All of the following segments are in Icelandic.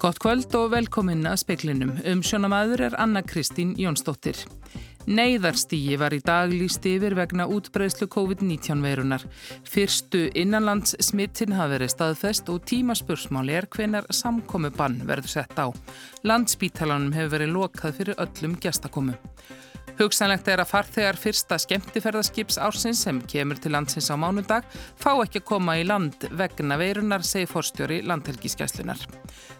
Gott kvöld og velkomin að speklinum. Um sjónamaður er Anna Kristín Jónsdóttir. Neiðarstígi var í dag líst yfir vegna útbreyslu COVID-19 veirunar. Fyrstu innanlands smittin hafi verið staðfest og tímaspursmáli er hvenar samkomi bann verður sett á. Landspítalanum hefur verið lokað fyrir öllum gestakomu. Hugsanlegt er að farþegar fyrsta skemmtiferðarskips ársins sem kemur til landsins á mánundag fá ekki að koma í land vegna veirunar, segi forstjóri landhelgiskeslunar.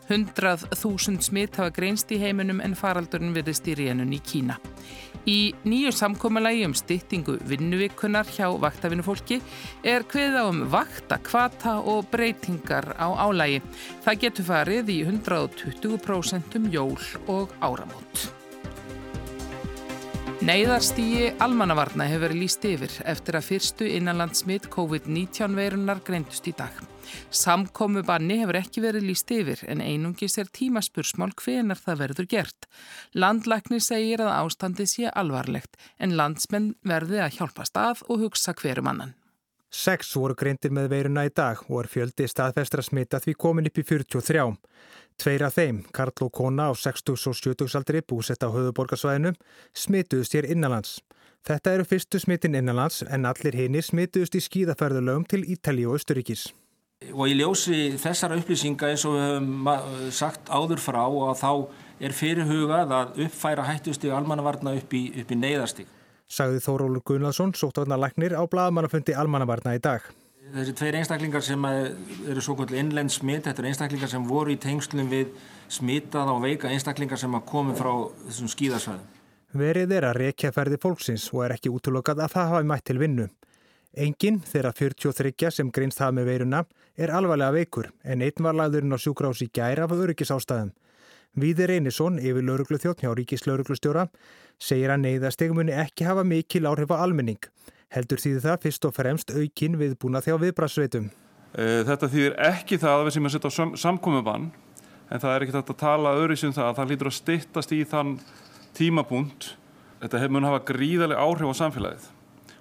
100.000 smitt hafa greinst í heiminum en faraldurinn virðist í rénun í Kína. Í nýju samkómalagi um styttingu vinnuvíkunar hjá vaktavinnufólki er hviða um vakta, kvata og breytingar á álægi. Það getur farið í 120% um jól og áramót. Neiðarstígi almannavarna hefur verið líst yfir eftir að fyrstu innanlandsmitt COVID-19 veirunar greindust í dag. Samkomu banni hefur ekki verið líst yfir en einungis er tímaspursmál hvenar það verður gert. Landlæknir segir að ástandi sé alvarlegt en landsmenn verði að hjálpa stað og hugsa hverjum annan. Seks voru greindir með veiruna í dag og er fjöldi staðfestra smita því komin upp í 43. Tveir af þeim, Karl og kona á 60 og 70 aldri búsett á höfuborgarsvæðinu, smituðust hér innanlands. Þetta eru fyrstu smitin innanlands en allir hinnir smituðust í skíðaferðulögum til Ítali og Östuríkis. Og í ljósi þessara upplýsinga eins og við höfum sagt áður frá og þá er fyrirhugað að uppfæra hættustíg almannavarna upp í, í neyðarstíg. Sagði Þórólur Gunnarsson, sóttvarnarlæknir á bladamannafundi almannavarna í dag. Þessi tveir einstaklingar sem eru svo kvöld innlend smitt, þetta eru einstaklingar sem voru í tengslum við smittað og veika einstaklingar sem komi frá þessum skíðasvæðum. Verið er að rekja ferði fólksins og er ekki útlokað að það hafi mætt til vinnu. Engin þeirra 43 sem greinst það með veiruna er alvarlega veikur en einn var lagðurinn á sjúkrás í gæra af öryggisástaðum. Víðir Einarsson, yfir lauruglu þjótt hjá Ríkis lauruglustjóra, segir að neyðastegmunni ekki hafa mikil áhrif á almenning heldur þýðir það fyrst og fremst aukin viðbúna þjá viðbrasveitum. Eh, þetta þýðir ekki það að við sem að setja á sam samkomiðbann en það er ekki þetta að tala öðru sem það að það lítur að stittast í þann tímabúnd. Þetta mun hafa gríðarlega áhrif á samfélagið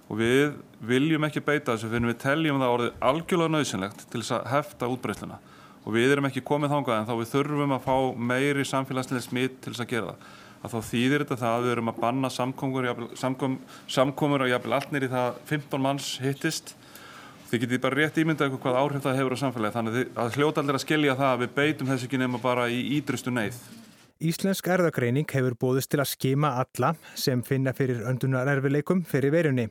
og við viljum ekki beita þessu fyrir við teljum það orðið algjörlega nöðsynlegt til þess að hefta útbreysluna og við erum ekki komið þángað en þá við þurfum að fá meiri samfélagslega smitt til þess að gera það að þá þýðir þetta það að við erum að banna samkomur, samkom, samkomur og jafnvel allt nýri það 15 manns hittist. Þið getið bara rétt ímyndað hvað áhrif það hefur á samfélagi þannig að hljóta allir að skilja það að við beitum þess ekki nema bara í ídrustu neyð. Íslensk erðagreining hefur bóðist til að skima alla sem finna fyrir öndunarerfileikum fyrir verjunni.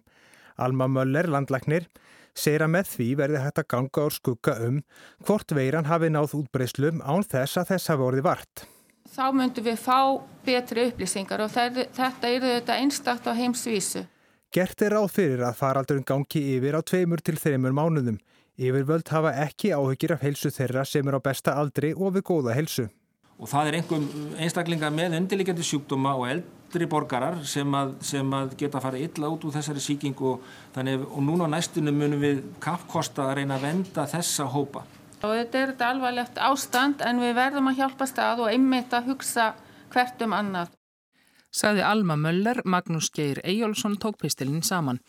Alma Möller, landlæknir, segir að með því verði hægt að ganga og skugga um hvort veiran hafi náð útbreyslum án þess að þess hafi orði vart þá myndum við fá betri upplýsingar og þetta eru þetta einstakt á heimsvísu. Gert er ráð fyrir að faraldurinn gangi yfir á tveimur til þreimur mánuðum. Yfirvöld hafa ekki áhugir af helsu þeirra sem er á besta aldri og við góða helsu. Og það er einhverjum einstaklinga með undirleikjandi sjúkdóma og eldri borgarar sem að, sem að geta að fara illa út úr þessari síking og, þannig, og núna á næstunum munum við kappkosta að reyna að venda þessa hópa. Og þetta er þetta alvarlegt ástand en við verðum að hjálpa stað og einmitt að hugsa hvert um annað. Saði Alma Möller, Magnús Geir Eyjólfsson tók pistilinn saman.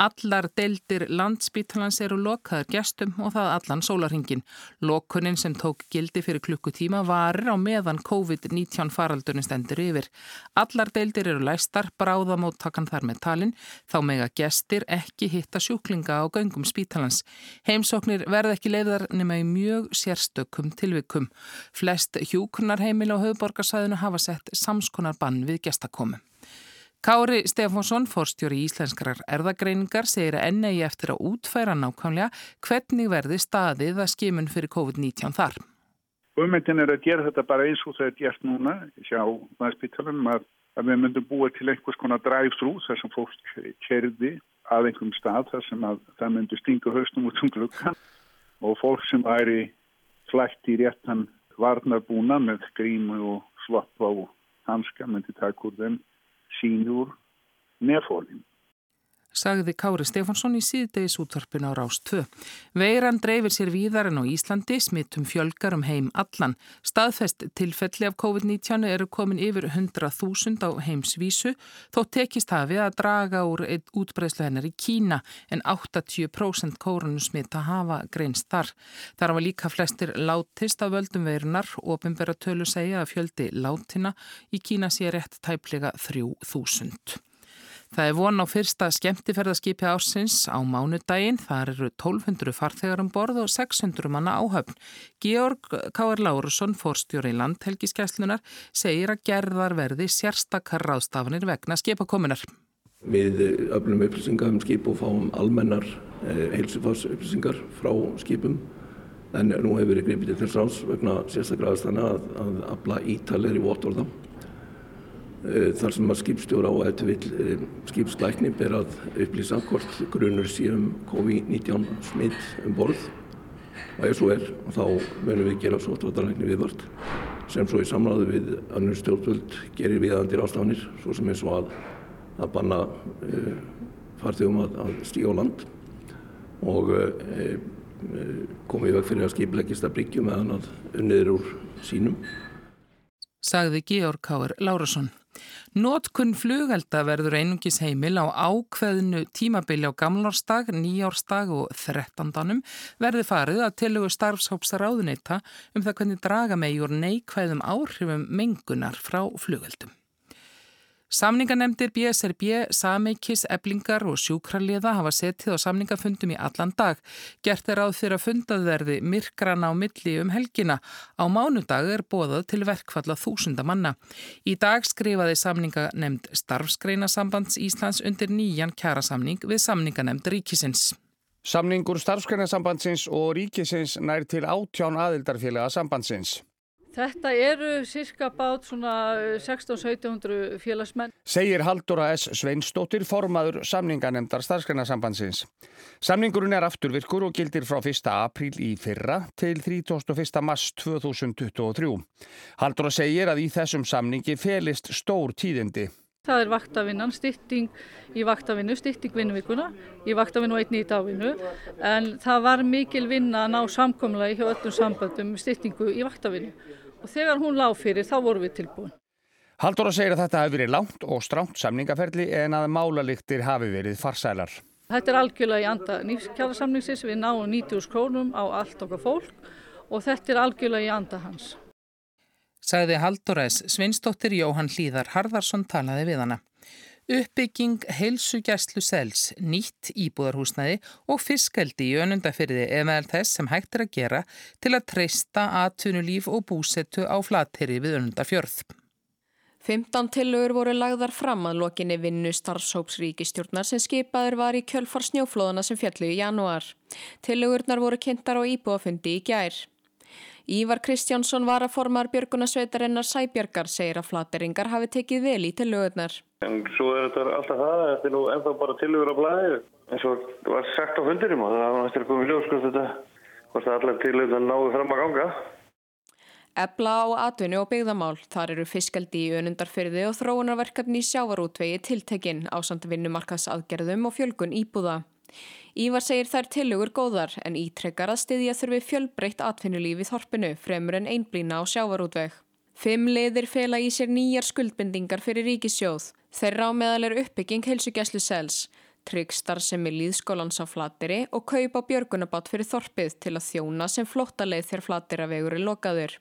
Allar deildir landsbítalans eru lokaður gestum og það allan sólarhingin. Lokunin sem tók gildi fyrir klukkutíma varir á meðan COVID-19 faraldurinn stendur yfir. Allar deildir eru læstar, bráðamóttakan þar með talin, þá mega gestir ekki hitta sjúklinga á göngum spítalans. Heimsóknir verð ekki leiðar nema í mjög sérstökum tilvikum. Flest hjúkunarheimil á höfuborgarsæðinu hafa sett samskonar bann við gestakomum. Kári Stefánsson, fórstjóri íslenskrar erðagreiningar, segir að enna í eftir að útfæra nákvæmlega hvernig verði staðið að skimun fyrir COVID-19 þar. Hugmyndin er að gera þetta bara eins og það er gert núna, sjá maðurspítalunum, að, að við myndum búa til einhvers konar drive-thru þar sem fólk kerði að einhverjum stað þar sem að það myndi stinga haustum út um glukkan og fólk sem væri flætt í réttan varnarbúna með grímu og slopp á hanska myndi taka úr þeim sie nur mehr vornimmt. Sagði Kári Stefánsson í síðdegis útvarpin á Rás 2. Veiran dreifir sér víðar en á Íslandi, smittum fjölgar um heim allan. Staðfest tilfelli af COVID-19 eru komin yfir 100.000 á heimsvísu, þó tekist hafi að draga úr útbreyslu hennar í Kína en 80% kórunusmita hafa greinst þar. Þar var líka flestir látist af völdum veirunar, ofinbæra tölu segja að fjöldi látina í Kína sé rétt tæplega 3000. Það er von á fyrsta skemmtiferðarskipi ársins á mánudaginn. Það eru 1200 farþegar um borð og 600 manna áhöfn. Georg K.R. Lárusson, fórstjóri í landhelgiskeslunar, segir að gerðar verði sérstakar ráðstafanir vegna skipakominar. Við öflum upplýsingar um skip og fáum almennar eh, heilsufásupplýsingar frá skipum. En nú hefur við gripið til þess ráðs vegna sérstaklega aðstæðana að, afla ítalegri vótorða. Eh, þar sem að skipstjóra og eftir vil eh, skipslækni ber að upplýsa hvort grunur síðan COVID-19 smitt um borð og ef svo er þá verðum við gera sótvartalækni viðvart sem svo í samræðu við annur stjórnvöld gerir viðandir ástafanir svo sem er svo að, að banna uh, farþegum að, að stíga á land og uh, komið í veg fyrir að skipleggist að bryggjum meðan að unniður úr sínum. Sagði Georg Káur Lárasson. Nótkunn flugelda verður einungis heimil á ákveðinu tímabili á gamlarsdag, nýjárstag og þrettandanum verði farið að tilugu starfshópsar áðuneyta um það hvernig draga megi úr neikvæðum áhrifum mengunar frá flugeldum. Samninganemdir BSRB, Sameikis, Eblingar og Sjúkraliða hafa setið á samningafundum í allan dag. Gert er áð fyrir að fundað verði myrkran á milli um helgina. Á mánudag er bóðað til verkfalla þúsunda manna. Í dag skrifaði samninganemd Starfsgreinasambands Íslands undir nýjan kjærasamning við samninganemd Ríkisins. Samningur Starfsgreinasambandsins og Ríkisins nær til átján aðildarfélaga sambandsins. Þetta eru cirka bát svona 16-1700 félagsmenn. Segir Haldóra S. Sveinstóttir formaður samninganemdar starfsgreinarsambandsins. Samningurinn er afturvirkur og gildir frá 1. apríl í fyrra til 31. mars 2023. Haldóra segir að í þessum samningi felist stór tíðindi. Það er vaktavinnan, stytting í vaktavinnu, stytting vinnuvíkuna, í vaktavinnu og einni í dagvinnu. En það var mikil vinna að ná samkomlaði hjá öllum sambandum styttingu í vaktavinnu og þegar hún lág fyrir þá vorum við tilbúin. Halldóra segir að þetta hafi verið langt og stránt samningaferli en að málaliktir hafi verið farsælar. Þetta er algjörlega í anda nýfskjáðarsamningsins, við náum 90 krónum á allt okkar fólk og þetta er algjörlega í anda hans. Sagði Halldóra S. Svinsdóttir Jóhann Hlíðar Harðarsson talaði við hana. Uppbygging heilsugjæslu sels, nýtt íbúðarhúsnaði og fiskaldi í önundafyrði er meðal þess sem hægt er að gera til að treysta aðtunulíf og búsettu á flateri við önundafjörð. 15 tillögur voru lagðar fram að lokinni vinnu starfshópsríkistjórnar sem skipaður var í kjölfar snjóflóðana sem fjallu í janúar. Tillögurnar voru kynntar á íbúafundi í gær. Ívar Kristjánsson var að formar Björgunarsveitarinnar Sæbjörgar segir að flateringar hafi tekið vel í tillögurnar. En svo er þetta alltaf það, þetta er nú ennþá bara tillögur á blæði eins og var sagt á fundurum og það var næstur komið ljós hvort þetta, hvort það allar tillögur náðu fram að ganga. Ebla á atvinni og byggðamál, þar eru fiskaldi í önundarfyrði og þróunarverkefni í sjávarútvegi tiltekinn á samt vinnumarkaðsaðgerðum og fjölgun íbúða. Ívar segir þær tilugur góðar en ítrekkar að styðja þurfi fjölbreytt atvinnulífi þorpinu fremur en einblýna á sjávarútveg. Fimm liðir fela í sér nýjar skuldbendingar fyrir ríkissjóð. Þeirra á meðal er uppbygging heilsugjæslu sels, tryggstar sem er líðskólans á flateri og kaup á björgunabát fyrir þorpið til að þjóna sem flottaleið þegar flateravegur er lokaður.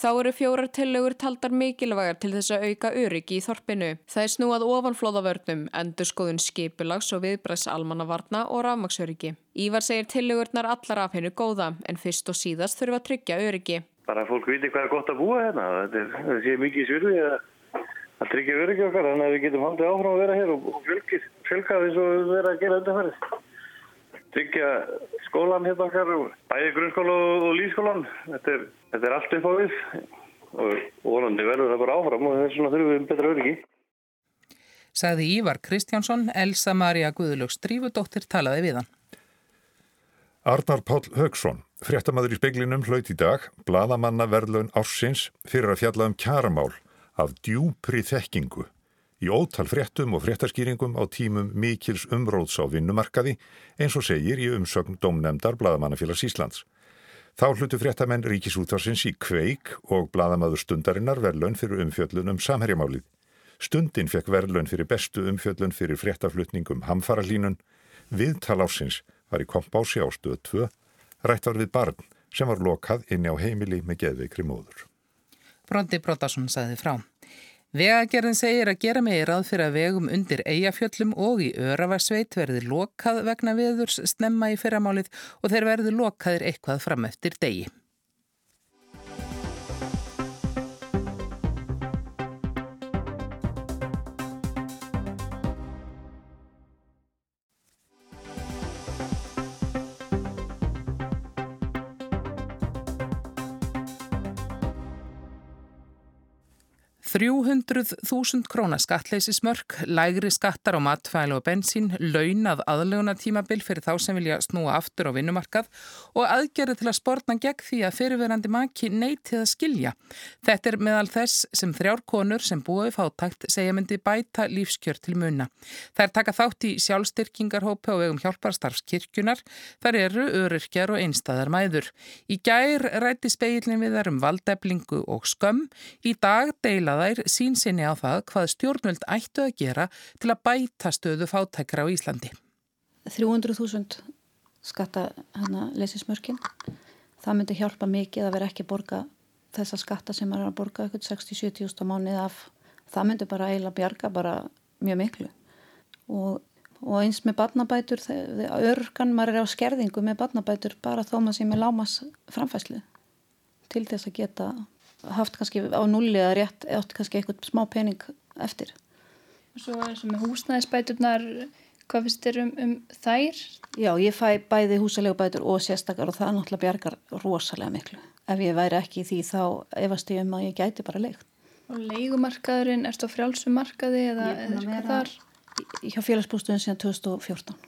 Þá eru fjórar tillögur taldar mikilvægar til þess að auka öryggi í þorpinu. Það er snúað ofanflóðavörnum, endur skoðun skipulags og viðbræðs almannavarna og rafmaksöryggi. Ívar segir tillögurnar allar af hennu góða en fyrst og síðast þurfa að tryggja öryggi. Bara að fólk viti hvað er gott að búa hérna. Þetta sé mikið svirði að, tryggja öryggi okkar þannig að við getum haldið áfram að vera hér og fjölka því svo við vera að gera undanferðið tryggja skólan hérna okkar, bæði grunnskóla og lífskólan. Þetta er, þetta er allt upp á við og vonandi verður það bara áfram og þess vegna þurfum við betra öryggi. Saði Ívar Kristjánsson, Elsa Maria Guðlöks Drífudóttir talaði við hann. Arnar Pál Högsson, fréttamaður í speklinum hlaut í dag, bladamanna verðlaun ársins fyrir að fjalla um kjaramál af djúpri þekkingu í ótal fréttum og fréttaskýringum á tímum mikils umróðs á vinnumarkaði eins og segir í umsögn Dómnemdar Blaðamannafélags Íslands. Þá hlutu fréttamenn ríkisútvarsins í kveik og Blaðamaður stundarinnar verðlun fyrir umfjöllun um samherjamálið. Stundin fekk verðlun fyrir bestu umfjöllun fyrir fréttaflutningum hamfaralínun. Viðtal ásins var í kompási á stöð 2, rætt var við barn sem var lokað inni á heimili með geðveikri móður. Brondi Brottarsson sagði frá. Vegagerðin segir að gera með í ráð fyrir að vegum undir eigafjöllum og í Öravarsveit verði lokað vegna viðurs snemma í fyrramálið og þeir verði lokaðir eitthvað fram eftir degi. 300.000 króna skattleysismörk, lægri skattar á matfæli og bensín, launað aðleguna tímabil fyrir þá sem vilja snúa aftur á vinnumarkað og aðgerði til að sportna gegn því að fyrirverandi maki neytið að skilja. Þetta er meðal þess sem þrjár konur sem búið fátækt segja myndi bæta lífskjör til munna. Þær taka þátt í sjálfstyrkingarhópi og vegum hjálparstarfskirkjunar. Þar eru öryrkjar og einstæðar mæður. Í gær rætti speilin við þar um valdeflingu og skömm. Í dag deila þær sín sinni á það hvað stjórnvöld ættu að gera til að bæta stöðu fátækra á Íslandi. 300.000 skatta hana leysismörkin. Það myndi hjálpa mikið að vera ekki að borga þessa skatta sem er að borga eitthvað 60-70 mánið af. Það myndi bara eiginlega bjarga bara mjög miklu. Og, og eins með badnabætur, örgan maður er á skerðingu með badnabætur bara þó maður sem er lámas framfæslu til þess að geta haft kannski á nulli eða rétt eða kannski eitthvað smá pening eftir. Og svo eins og með húsnæðisbæturnar, hvað finnst þér um, um þær? Já, ég fæ bæði húsalega bætur og sérstakar og það náttúrulega bjargar rosalega miklu. Ef ég væri ekki í því þá efast ég um að ég gæti bara leikt. Og leikumarkaðurinn, erstu á frjálsumarkaði eða eitthvað þar? Hjá félagsbústunum síðan 2014,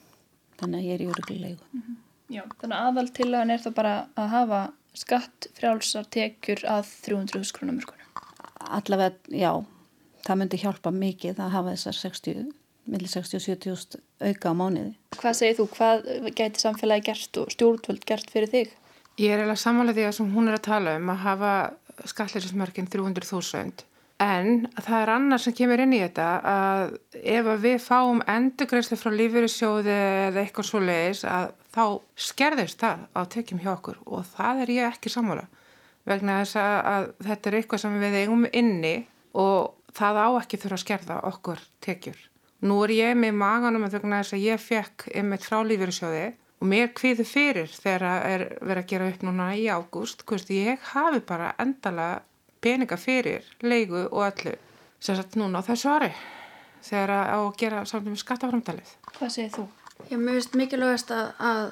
þannig að ég er í örugli leiku. Mm -hmm. Já, þannig að aðal tillagan er þá bara að hafa skatt frjálsar tekjur að 300 krónamörkunum. Allavega, já, það myndi hjálpa mikið að hafa þessar 60, millir 60 og 70 auka á mánuði. Hvað segir þú, hvað gæti samfélagi gert og stjórnvöld gert fyrir þig? Ég er eiginlega samanlega því að sem hún er að tala um að hafa skatleirinsmörkin 300.000 en það er annar sem kemur inn í þetta að ef við fáum endurgreifsli frá lífyrirsjóði eða eitthvað svo leiðis að þá skerðist það á tekjum hjá okkur og það er ég ekki sammála vegna þess að, þetta er eitthvað sem við eigum inni og það á ekki þurfa að skerða okkur tekjur. Nú er ég með maganum vegna þess að ég fekk einmitt frá lífyrirsjóði og mér kviði fyrir þegar er verið að gera upp núna í ágúst, hvort ég hafi bara endala peninga fyrir leigu og öllu sem sagt núna á þessu ári þegar að gera samt um skattaframtalið. Hvað segir þú? Ég myndist mikilvægast að, að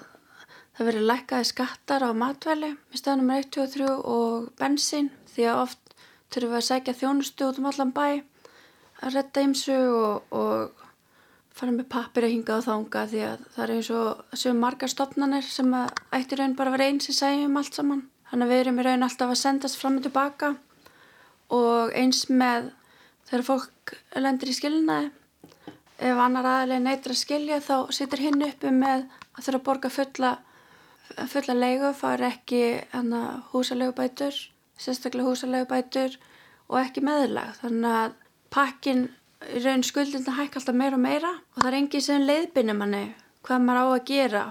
það veri lækkaði skattar á matvæli með staðnum 1, 2 og 3 og bensin því að oft þurfum við að segja þjónustu út um allan bæ að retta ymsu og, og fara með pappir að hinga á þánga því að það er eins og sem margar stopnarnir sem ættir raun bara að vera eins sem segjum allt saman. Þannig að við erum í raun alltaf að sendast fram og tilbaka og eins með þegar fólk lendir í skilnaði ef annar aðlega neytur að skilja þá situr hinn uppi með að þurfa að borga fulla, fulla leigu far ekki húsalegubætur sérstaklega húsalegubætur og ekki meðlag. Þannig að pakkin í raun skuldinna hækka alltaf meira og meira og það er engið sem leiðbynir manni hvað maður á að gera.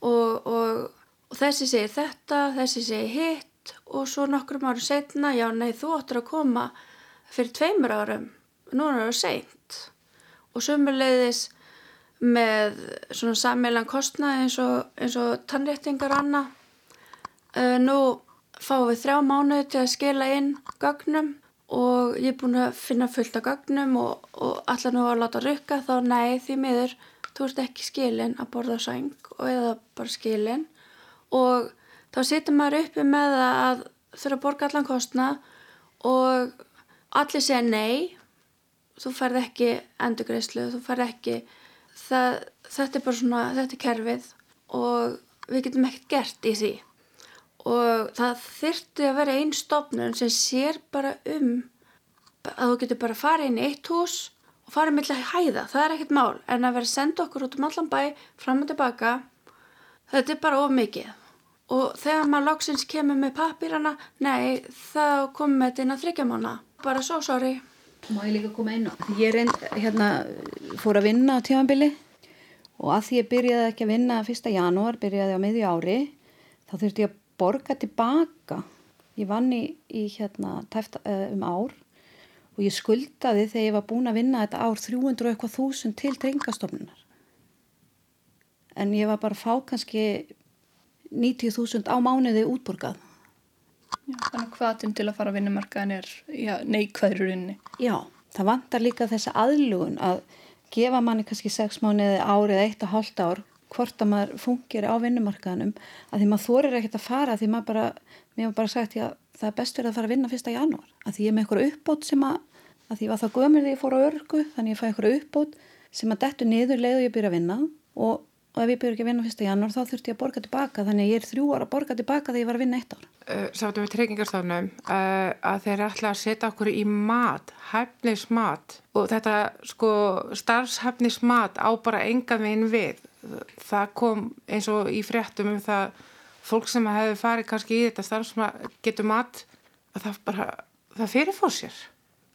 Og, og, og þessi segir þetta, þessi segir hitt og svo nokkrum árum setna, já nei þú ættir að koma fyrir tveimur árum, núna er það seint og sömulegðis með svona sammelan kostnaði eins og, og tannréttingar anna uh, nú fáum við þrjá mánuði til að skila inn gögnum og ég er búin að finna fullt af gögnum og, og allar nú að láta rukka þá nei því miður þú ert ekki skilin að borða sæng og eða bara skilin. Og þá situr maður uppi með að þurfa að borga allan kostna og allir segja nei þú færð ekki endurgreyslu þú færð ekki það, þetta er bara svona, þetta er kerfið og við getum ekkert gert í því. Og það þyrti að vera einn stofnun sem sér bara um að þú getur bara farið inn í eitt hús og farið millir hæða, það er ekkert mál en að vera að senda okkur út um allan bæ fram og tilbaka þetta er bara of mikið. Og þegar maður loksins kemur með papírana nei, þá komum við þetta inn að þryggjamána bara svo sorry Má ég líka koma inn á? Ég reynd, hérna, fór að vinna á tímanbili og að því ég byrjaði ekki að vinna 1. janúar, byrjaði á miðju ári þá þurfti ég að borga tilbaka ég vann í, í hérna, tæft, uh, um ár og ég skuldaði þegar ég var búin að vinna þetta ár 300 og eitthvað þúsund til drengastofnunar en ég var bara að fá kannski 90.000 á mánuði útborgað Já, þannig hvaðtinn til að fara að vinnumarkaðin er neikvæðurinni. Já, það vantar líka þessa aðlugun að gefa manni kannski 6 mánuði árið, 1,5 ár hvort að maður fungir á vinnumarkaðinum að því maður þorir ekkert að fara því maður bara, mér var bara sagt já, það er best verið að fara að vinna fyrsta janúar að því ég er með eitthvað uppbót sem að, að því var það gömur þegar ég fór á örgu þannig ég fæ eitthvað uppbót sem að dettu niður leið og ég byrja að vinna og og ef ég byrju ekki að vinna fyrsta janúar þá þurfti ég að borga tilbaka þannig ég er þrjú ára að borga tilbaka þegar ég var að vinna eitt ár. Uh, Sáttum við treykingarstofnum uh, að þeir ætla að setja okkur í mat, hefnismat og þetta sko starfshefnismat á bara enga veginn við. Það kom eins og í fréttum um það fólk sem hefði farið kannski í þetta starfsmat getur mat að það bara, það fyrirfór sér.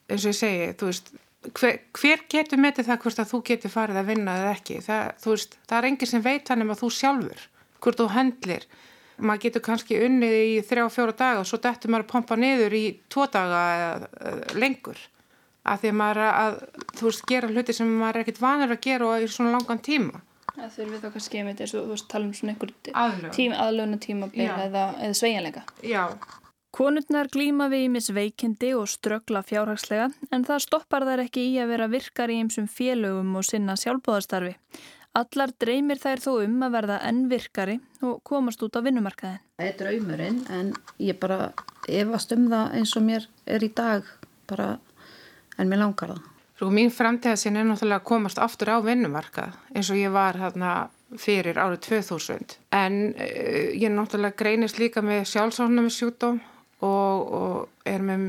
Eins og ég segi, þú veist hver, hver getur metið það hvort að þú getur farið að vinna eða ekki? Það, veist, það er enginn sem veit hann um að þú sjálfur hvort þú hendlir maður getur kannski unnið í þrjá fjóra daga og svo dettur maður að pompa niður í tvo daga eða lengur. Að því að maður að þú veist gera hluti sem maður er ekkit vanur að gera og í svona langan tíma. Það þurfið þá kannski að þú veist tala um svona einhver tíma, aðlöfna tíma eða, eða sveigjanleika. Já Konurnar glýma við ímis veikindi og ströggla fjárhagslega en það stoppar þær ekki í að vera virkar í einsum félögum og sinna sjálfbóðarstarfi. Allar dreymir þær þó um að verða enn virkari og komast út á vinnumarkaðin. Það er draumurinn en ég bara efast um það eins og mér er í dag bara en mér langar það. Svo mín framtíðasinn er náttúrulega að komast aftur á vinnumarkað eins og ég var hérna fyrir árið 2000 en uh, ég náttúrulega greinist líka með sjálfsóknum sjútóm og, og er með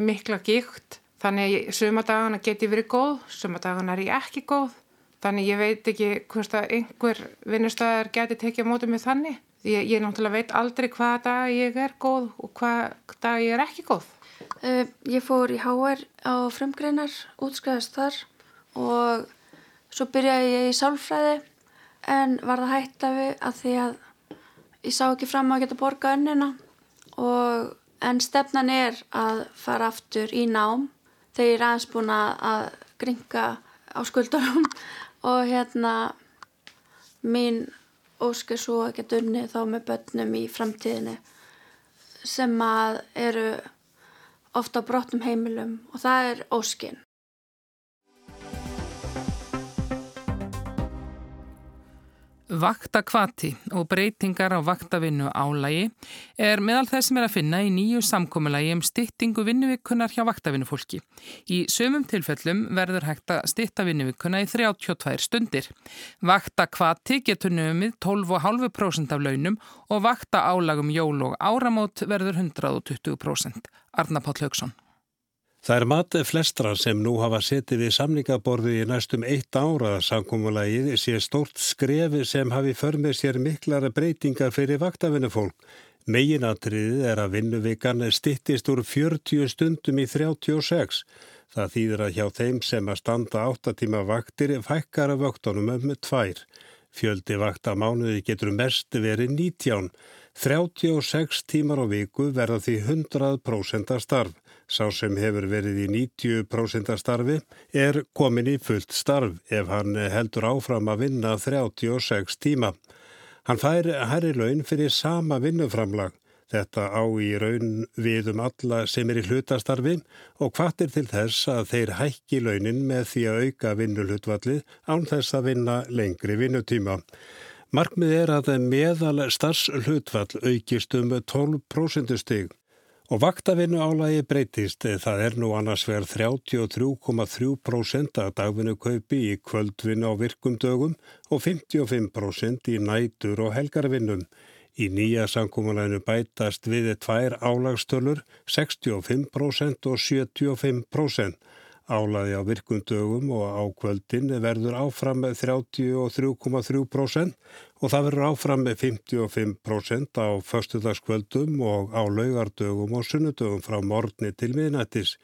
mikla gikt þannig sumadagana get ég verið góð sumadagana er ég ekki góð. Þannig ég veit ekki hvort að einhver vinnustæðar geti tekið á mótið með þannig. Ég, ég náttúrulega veit aldrei hvaða dag ég er góð og hvaða dag ég er ekki góð. Uh, Ég fór í HR á fremgreinar útskæðast þar og svo byrjaði ég í sálfræði en var það hætta við að því að ég sá ekki fram að geta borga önnina og en stefnan er að fara aftur í nám. Þegar ég er aðeins búin að gringa á skuldarum. Og hérna mín ósk er svo að geta unni þá með börnum í framtíðinu sem að eru ofta brottum heimilum. Og það er óskinn Vaktakvati og breytingar á vaktavinnu álægi er meðal þess sem er að finna í nýju samkómulagi um styttingu vinnuvíkunar hjá vaktavinnufólki. Í sömum tilfellum verður hægt að stytta vinnuvíkuna í 32 stundir. Vaktakvati getur nömið 12,5% af launum og vakta álagum jól og áramót verður 120%. Arna Páll Haugsson. Það er mat flestra sem nú hafa setið við samningaborði í næstum eitt ára samkómulagið sé stórt skrefi sem hafi förmið sér miklara breytingar fyrir vaktavinnufólk. Meginatriðið er að vinnuvikan stittist úr 40 stundum í 36. Það þýðir að hjá þeim sem að standa 8 tíma vaktir fækkar af vöktunum um tvær. Fjöldi vakta mánuði getur mest verið 19. 36 tímar á viku verða því 100% starf. Sá sem hefur verið í 90% starfi er komin í fullt starf ef hann heldur áfram að vinna 36 tíma. Hann fær herri laun fyrir sama vinnuframlag. Þetta á í raun við um alla sem er í hlutastarfi og hvartir til þess að þeir hækki launin með því að auka vinnulhutvallið án þess að vinna lengri vinnutíma. Markmið er að meðal starfslutvall aukist um 12% stig. Og vaktavinnu álagi breytist, það er nú annars verð 33,3% að dagvinnu kaupi í kvöldvinnu á virkum dögum og 55% í nætur og helgarvinnum. Í nýja sankumunænu bætast við tvær álagstölur, 65% og 75%. Álaði á virkundögum og á kvöldin verður áfram 33,3% og það verður áfram 55% á förstudagskvöldum og á laugardögum og sunnudögum frá morgni til miðnættis.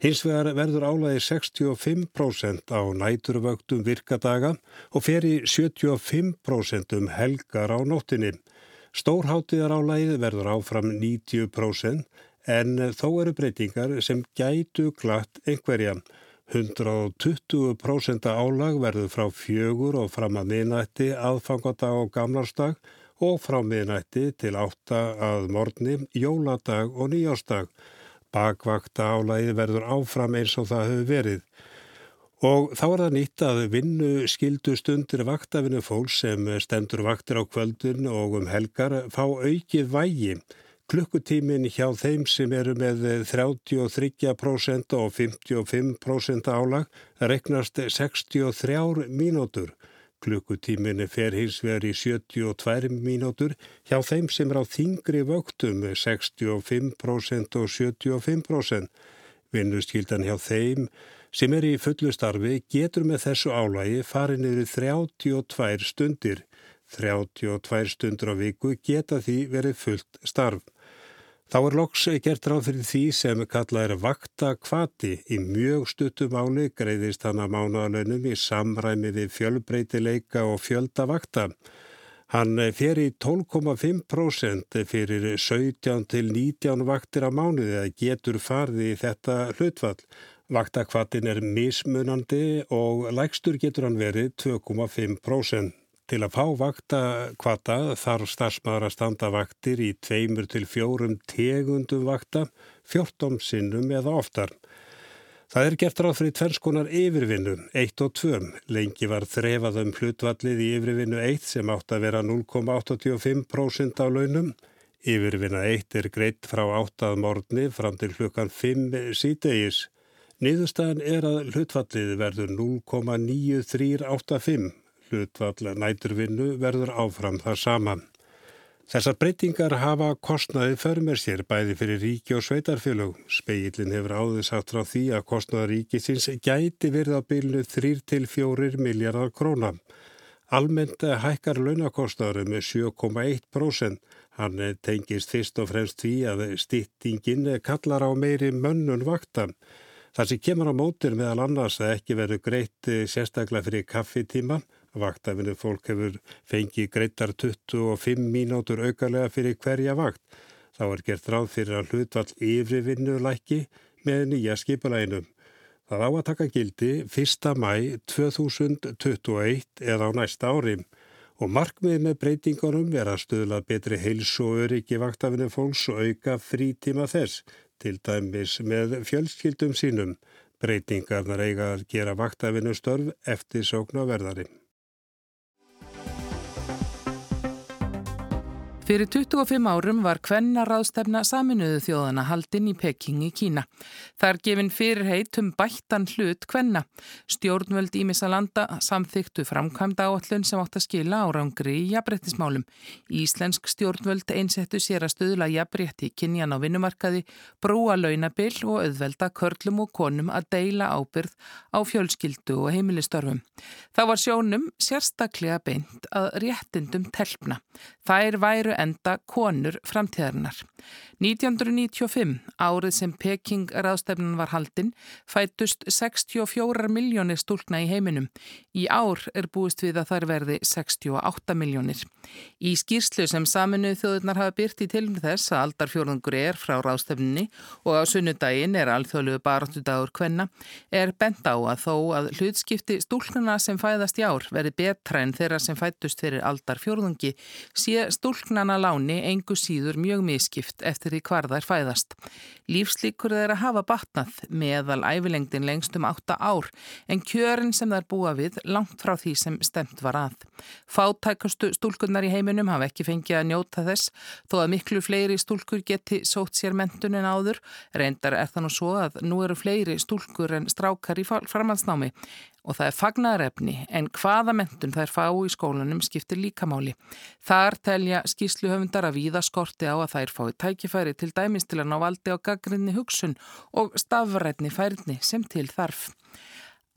Hins vegar verður álæði 65% á næturvögtum virkadaga og fer í 75% um helgar á nóttinni. Stórháttiðar álæði verður áfram 90% en þó eru breytingar sem gætu glatt einhverja. 120% álag verður frá fjögur og fram að miðnætti aðfangadag og gamlarsdag og frá miðnætti til átta að morgni, jóladag og nýjástag. Bakvakta álægi verður áfram eins og það hefur verið. Og þá er það nýtt að vinnu skildu stundir vaktafinu fólks sem stendur vaktir á kvöldun og um helgar fá aukið vægi. Klukkutímin hjá þeim sem eru með 33% og 55% álag reknast 63 mínútur. Klukkutíminni fer hins vegar í 72 mínútur hjá þeim sem er á þingri vöktum 65% og 75%. Vinnuskyldan hjá þeim sem er í fullu starfi getur með þessu álægi farið niður 32 stundir. 32 stundur á viku geta því verið fullt starf. Þá er loks gert ráð fyrir því sem kallað er vakta kvati í mjög stuttum áli greiðist hann að mánuðalönum í samræmi við fjölbreytileika og fjöldavakta. Hann fer í 12,5% fyrir 17 til 19 vaktir á mánuði að getur farði í þetta hlutfall. Vaktakvatin er mismunandi og lægstur getur hann verið 2,5%. Til að fá vakta kvata þarf starfsmaður að standa vaktir í tveimur til fjórum tegundum vakta, 14 sinnum eða oftar. Það er gert ráð fyrir tvernskonar yfirvinnu, 1 og 2. Lengi var þrefað um hlutvallið í yfirvinnu 1 sem átt að vera 0,85% á launum. Yfirvinna 1 er greitt frá 8. morgni fram til hlukan 5 sítegis. Niðurstaðan er að hlutvallið verður 0,9385 hlutvall næturvinnu verður áfram þar saman. Þessar breytingar hafa kostnaði förmer sér bæði fyrir ríki og sveitarfélög. Speillin hefur áður sagt frá því að kostnaði ríkisins gæti verið á bylnu 3-4 miljardar króna. Almennt hækkar launakostnaður með 7,1%. Hann tengist fyrst og fremst því að stýttingin kallar á meiri mönnun vakta. Það sem kemur á mótir meðal annars að ekki verður greitt sérstaklega fyrir kaffitíma Vaktafinu fólk hefur fengið greittar 25 mínútur aukalega fyrir hverja vakt. Þá er gert ráð fyrir að hlutvall yfirvinnu læki með nýja skipulæginum. Það á að taka gildi 1. mæ 2021 eða á næsta ári og markmið með breytingunum er að stuðla betri heils og öryggi vaktafinu fólks og auka frítíma þess, til dæmis með fjölskyldum sínum. Breytingarnar eiga að gera vaktafinu störf eftir sóknarverðari. Fyrir 25 árum var kvennaráðstefna saminuðu þjóðana haldinn í Peking í Kína. Það er gefin fyrir heit um bættan hlut kvenna. Stjórnvöld Ímissa landa samþyktu framkvæmda áallun sem átt að skila árangri í jafnbrettismálum. Íslensk stjórnvöld einsettu sér að stöðla jafnbretti kynjan á vinnumarkaði, brúa launabill og auðvelda körlum og konum að deila ábyrð á fjölskyldu og heimilistörfum. Það var sjónum sérstaklega beint að réttindum telpna. Þær væru enda konur framtíðarinnar. 1995, árið sem Peking ráðstefnun var haldinn, fætust 64 miljónir stúlna í heiminum. Í ár er búist við að þær verði 68 miljónir. Í skýrslu sem saminuð þjóðurnar hafa byrt í tilum þess að aldarfjórðungur er frá ráðstefnunni og á sunnudaginn er alþjóðluðu baráttudagur kvenna, er bent á að þó að hlutskipti stúlnuna sem fæðast í ár verði betra en þeirra sem fætust fyrir aldarfjórðungi, sé stúlnana láni engu síður mjög miskipt eftir því hvar þær fæðast. Lífslíkur þeir að hafa batnað meðal ævilengdin lengst um 8 ár en kjörin sem þær búa við langt frá því sem stemt var að. Fátækastu stúlkunnar í heiminum hafa ekki fengið að njóta þess þó að miklu fleiri stúlkur geti sótt sér mentun en áður. Reyndar er það nú svo að nú eru fleiri stúlkur en strákar í framhaldsnámi og það er fagnarefni en hvaða mentun þær fá í skólanum skiptir líkamáli. Þar telja skýsluhöfundar að víða skorti á að þær fái tækifæri til dæmis til að ná valdi á gaggrinni hugsun og stafrætni færni sem til þarf.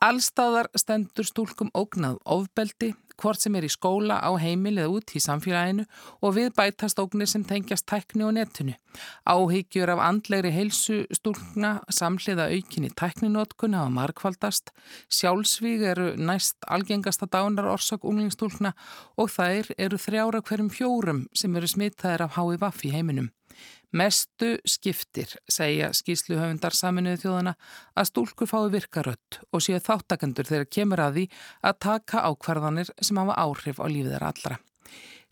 Allstaðar stendur stúlkum ógnað ofbeldi, hvort sem er í skóla, á heimil eða út í samfélaginu og við bætast ógnir sem tengjast tækni og netinu. Áhyggjur af andlegri heilsu stúlkna samhliða aukinni tækninótkun hafa markvaldast, sjálfsvíg eru næst algengasta dánar orsök unglingstúlkna og þær eru þrjára hverjum fjórum sem eru smittaðir af HIVAF í heiminum. Mestu skiptir, segja skýsluhöfundar saminuðu þjóðana, að stúlkur fái virkarött og séu þáttakendur þegar kemur að því að taka ákvarðanir sem hafa áhrif á lífið þeirra allra.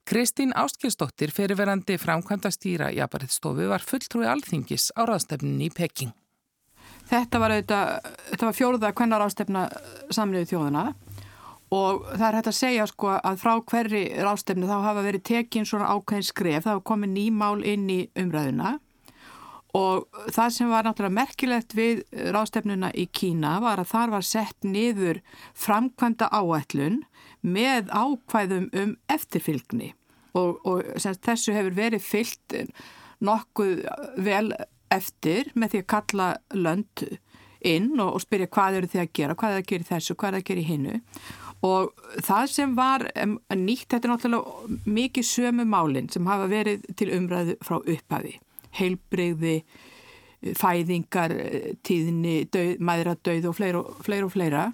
Kristín Ástkjelsdóttir, fyrirverandi framkvæmda stýra í Apariðstofu, var fulltrúi alþingis á ráðstefninni í Peking. Þetta var, var fjóruða kvennar ástefna saminuðu þjóðana og það er hægt að segja sko að frá hverri rástefnu þá hafa verið tekinn svona ákveðin skref, það hafa komið nýmál inn í umræðuna. Og það sem var náttúrulega merkilegt við rástefnuna í Kína var að þar var sett niður framkvæmda áætlun með ákvæðum um eftirfylgni. Og, og þessu hefur verið fyllt nokkuð vel eftir með því að kalla lönd inn og, og spyrja hvað eru þið að gera, hvað er það að gera þessu, hvað er það að gera í hinnu og það sem var nýtt, þetta er náttúrulega mikið sömu málinn sem hafa verið til umræðu frá upphafi, heilbreyði, fæðingar, tíðni, döð, mæðradauð og fleira, og fleira og fleira.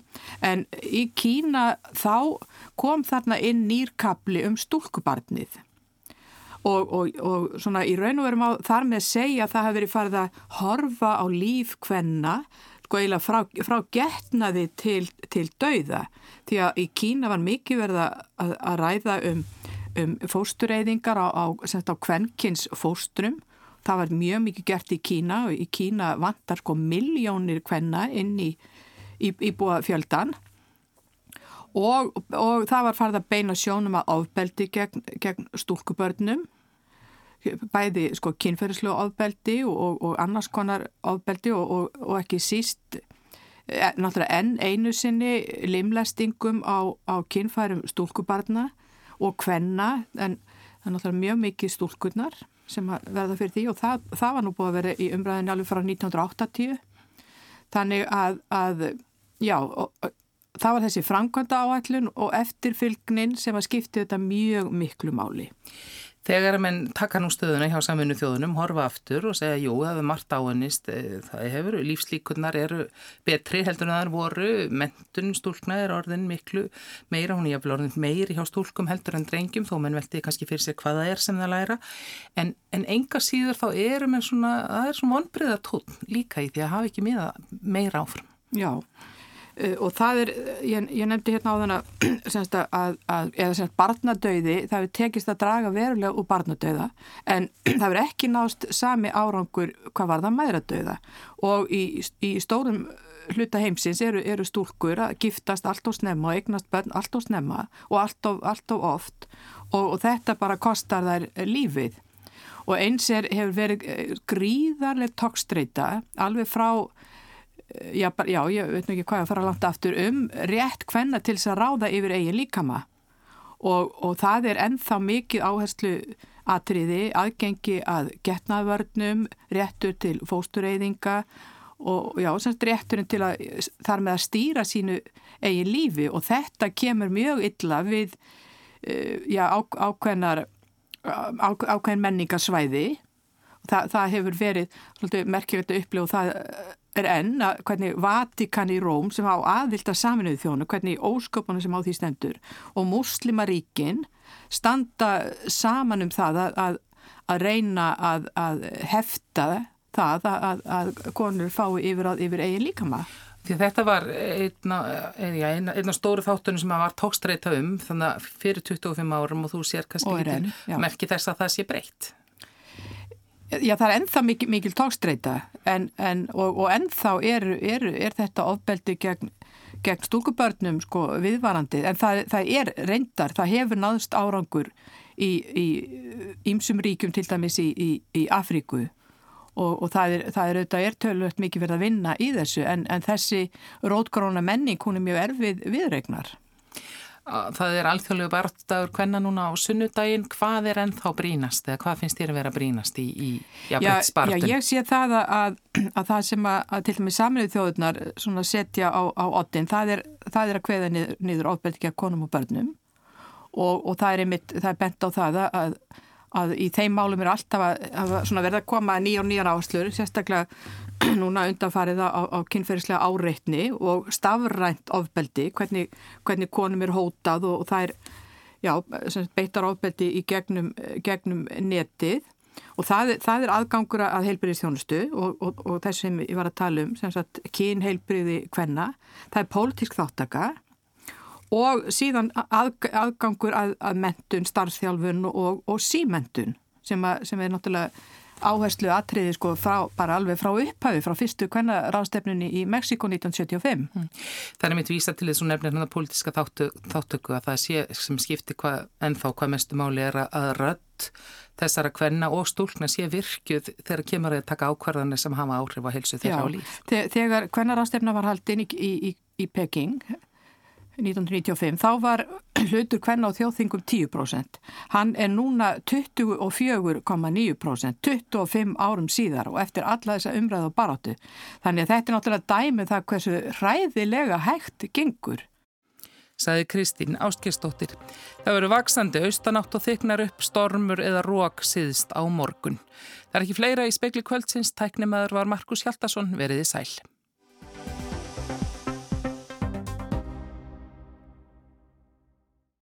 En í Kína þá kom þarna inn nýrkabli um stúlkubarnið. Og, og, og svona í raun og verum á þar með að segja að það hafi verið farið að horfa á líf hvenna sko eiginlega frá, frá getnaði til, til dauða. Því að í Kína var mikið verða að, að ræða um, um fóstureyðingar á, á, á kvenkins fóstrum. Það var mjög mikið gert í Kína og í Kína vantar sko miljónir kvenna inn í, í, í búa fjöldan og, og það var farið að beina sjónum að ofbeldi gegn, gegn stúlkubörnum bæði sko kynferðislu ofbeldi og, og annars konar ofbeldi og, og ekki síst e, náttúrulega enn einu sinni limlestingum á, á kynfærum stúlkubarna og kvenna en það er náttúrulega mjög mikið stúlkurnar sem verða fyrir því og það, það var nú búið að vera í umræðinu alveg frá 1980 þannig að, að já, og, það var þessi framkvæmda áætlun og eftirfylgnin sem að skipti þetta mjög miklu máli. Þegar að menn taka nú stöðuna hjá saminu þjóðunum, horfa aftur og segja jú, það hefur margt áennist, eh, það hefur, lífslíkurnar eru betri heldur en það voru, mentun stúlkna er orðin miklu meira, hún er jafnvel orðin meiri hjá stúlkum heldur en drengjum, þó menn veldi kannski fyrir sig hvað það er sem það læra, en, en enga síður þá eru menn svona, það er svona vonbreiða tótt líka í því að hafa ekki meira áfram. Já, Uh, og það er, ég, ég nefndi hérna á þann að, að, eða semst barnadauði, það hefur tekist að draga verulega úr barnadauða en það hefur ekki nást sami árangur hvað var það mæðradauða. Og í, í stórum hluta heimsins eru, eru stúlkur að giftast allt og snemma og eignast börn allt og snemma og allt of, allt of oft. Og, og þetta bara kostar þær lífið. Og eins er, hefur verið eh, gríðarlega tókstreita alveg frá já, já, ég veit ekki hvað að fara langt aftur um rétt hvenna til þess að ráða yfir eigin líkama. Og, og það er ennþá mikið áherslu atriði, aðgengi að getnaðvörnum, réttur til fóstureyðinga og já, semst rétturinn til að þar með að stýra sínu eigin lífi. Og þetta kemur mjög illa við uh, já, á, ákveðnar ákveðin menningarsvæði. Þa, það hefur verið merkilegt að upplifa og það er enn að hvernig Vatikan í Róm sem á aðvilt að saminuðu þjónu, hvernig ósköpunum sem á því stendur og muslimaríkin standa saman um það að, að, að reyna að, að hefta það að konur fái yfir, yfir eigin líkama. Því þetta var einna, einna, einna stóru þáttunum sem að var tókstreita um þannig að fyrir 25 árum og þú sér kannski ekki merki þess að það sé breytt. Já, það er ennþá mikil, mikil tókstreita en, en, og, og ennþá er, er, er þetta ofbeldi gegn, gegn stúkubörnum sko, viðvarandi en það, það er reyndar, það hefur náðust árangur í ímsum ríkjum til dæmis í, í, í Afríku og, og það er, það er auðvitað ertöluðt mikið verið að vinna í þessu en, en þessi rótgróna menning hún er mjög erfið viðregnar. Það er alþjóðlegu barndagur hvenna núna á sunnudaginn, hvað er ennþá brínast eða hvað finnst þér að vera brínast í, í jafnveitsbartun? Já, já, ég sé það að, að það sem að, að til dæmis saminuð þjóðunar setja á, á oddin, það er, það er að hveða niður, niður ofbeldi ekki að konum og börnum og, og það er einmitt, það er bent á það að að í þeim málum er alltaf að, að verða að koma nýja og nýjar áherslur, sérstaklega núna undanfarið á, á kynferðislega áreitni og stafrænt ofbeldi, hvernig, hvernig konum er hótað og, og það er já, beittar ofbeldi í gegnum, gegnum netið. Og það, það er aðgangur að heilbyrðistjónustu og, og, og þess sem ég var að tala um, sem sagt kynheilbyrði hvenna, það er pólitísk þáttaka og síðan að, aðgangur að, að mentun, starfþjálfun og, símentun sem, sem er náttúrulega áherslu atriði sko frá, bara alveg frá upphafi, frá fyrstu hvenna ráðstefnunni í Mexiko 1975. Mm. Það er mitt vísa til þess að nefna hérna politíska þáttu, þáttöku að það sé sem skipti hva, ennþá hvað mestu máli er að rödd þessara hvenna og stúlna sé virkjuð þegar kemur að taka ákvarðanir sem hafa áhrif á helsu þeirra á líf. Þegar hvenna ráðstefna var haldin í, í, í, í Peking 1995, þá var hlutur hvenna á þjóðþingum 10%. Hann er núna 24,9%, 25 árum síðar og eftir alla þessa umræðu og barátu. Þannig að þetta er náttúrulega dæmið það hversu ræðilega hægt gengur. Saði Kristín Ástkjastóttir. Það veru vaksandi austanátt og þyknar upp stormur eða rók síðst á morgun. Það er ekki fleira í spekli kvöldsins, tæknimaður var Markus Hjaldarsson veriði sæl.